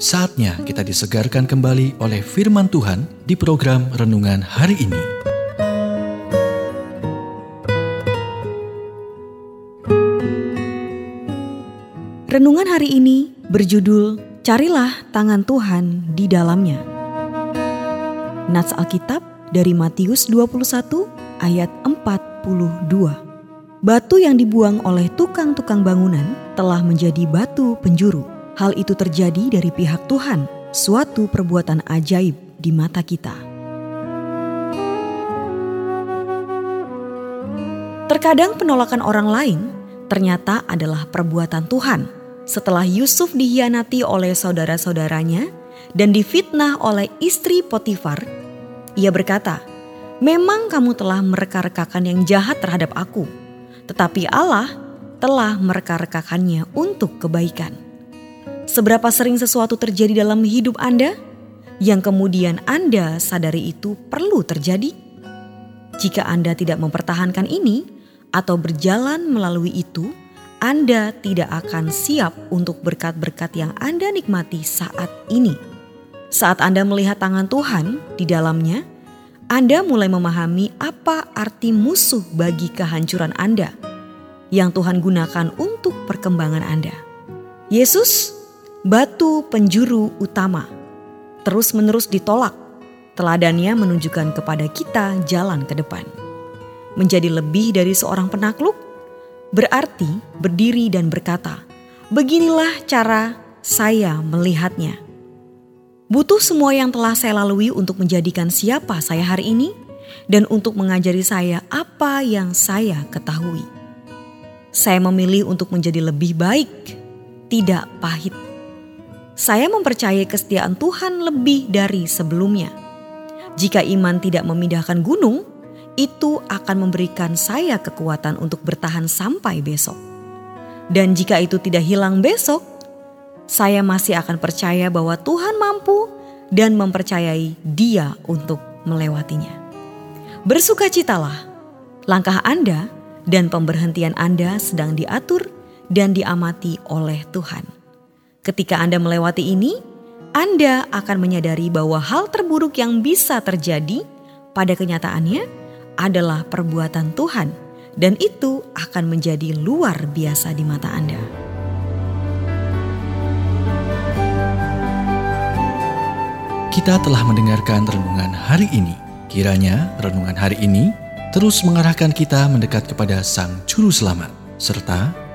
Saatnya kita disegarkan kembali oleh firman Tuhan di program renungan hari ini. Renungan hari ini berjudul Carilah tangan Tuhan di dalamnya. Nats Alkitab dari Matius 21 ayat 42. Batu yang dibuang oleh tukang-tukang bangunan telah menjadi batu penjuru. Hal itu terjadi dari pihak Tuhan, suatu perbuatan ajaib di mata kita. Terkadang penolakan orang lain ternyata adalah perbuatan Tuhan. Setelah Yusuf dihianati oleh saudara-saudaranya dan difitnah oleh istri Potifar, ia berkata, "Memang kamu telah mereka-rekakan yang jahat terhadap aku." tetapi Allah telah mereka-rekakannya untuk kebaikan. Seberapa sering sesuatu terjadi dalam hidup Anda yang kemudian Anda sadari itu perlu terjadi? Jika Anda tidak mempertahankan ini atau berjalan melalui itu, Anda tidak akan siap untuk berkat-berkat yang Anda nikmati saat ini. Saat Anda melihat tangan Tuhan di dalamnya, anda mulai memahami apa arti musuh bagi kehancuran Anda yang Tuhan gunakan untuk perkembangan Anda. Yesus, batu penjuru utama, terus-menerus ditolak. Teladannya menunjukkan kepada kita jalan ke depan. Menjadi lebih dari seorang penakluk berarti berdiri dan berkata, "Beginilah cara saya melihatnya." Butuh semua yang telah saya lalui untuk menjadikan siapa saya hari ini dan untuk mengajari saya apa yang saya ketahui. Saya memilih untuk menjadi lebih baik, tidak pahit. Saya mempercayai kesetiaan Tuhan lebih dari sebelumnya. Jika iman tidak memindahkan gunung, itu akan memberikan saya kekuatan untuk bertahan sampai besok. Dan jika itu tidak hilang besok, saya masih akan percaya bahwa Tuhan mampu dan mempercayai Dia untuk melewatinya. Bersukacitalah, langkah Anda dan pemberhentian Anda sedang diatur dan diamati oleh Tuhan. Ketika Anda melewati ini, Anda akan menyadari bahwa hal terburuk yang bisa terjadi pada kenyataannya adalah perbuatan Tuhan, dan itu akan menjadi luar biasa di mata Anda. Kita telah mendengarkan renungan hari ini. Kiranya renungan hari ini terus mengarahkan kita mendekat kepada Sang Juru Selamat, serta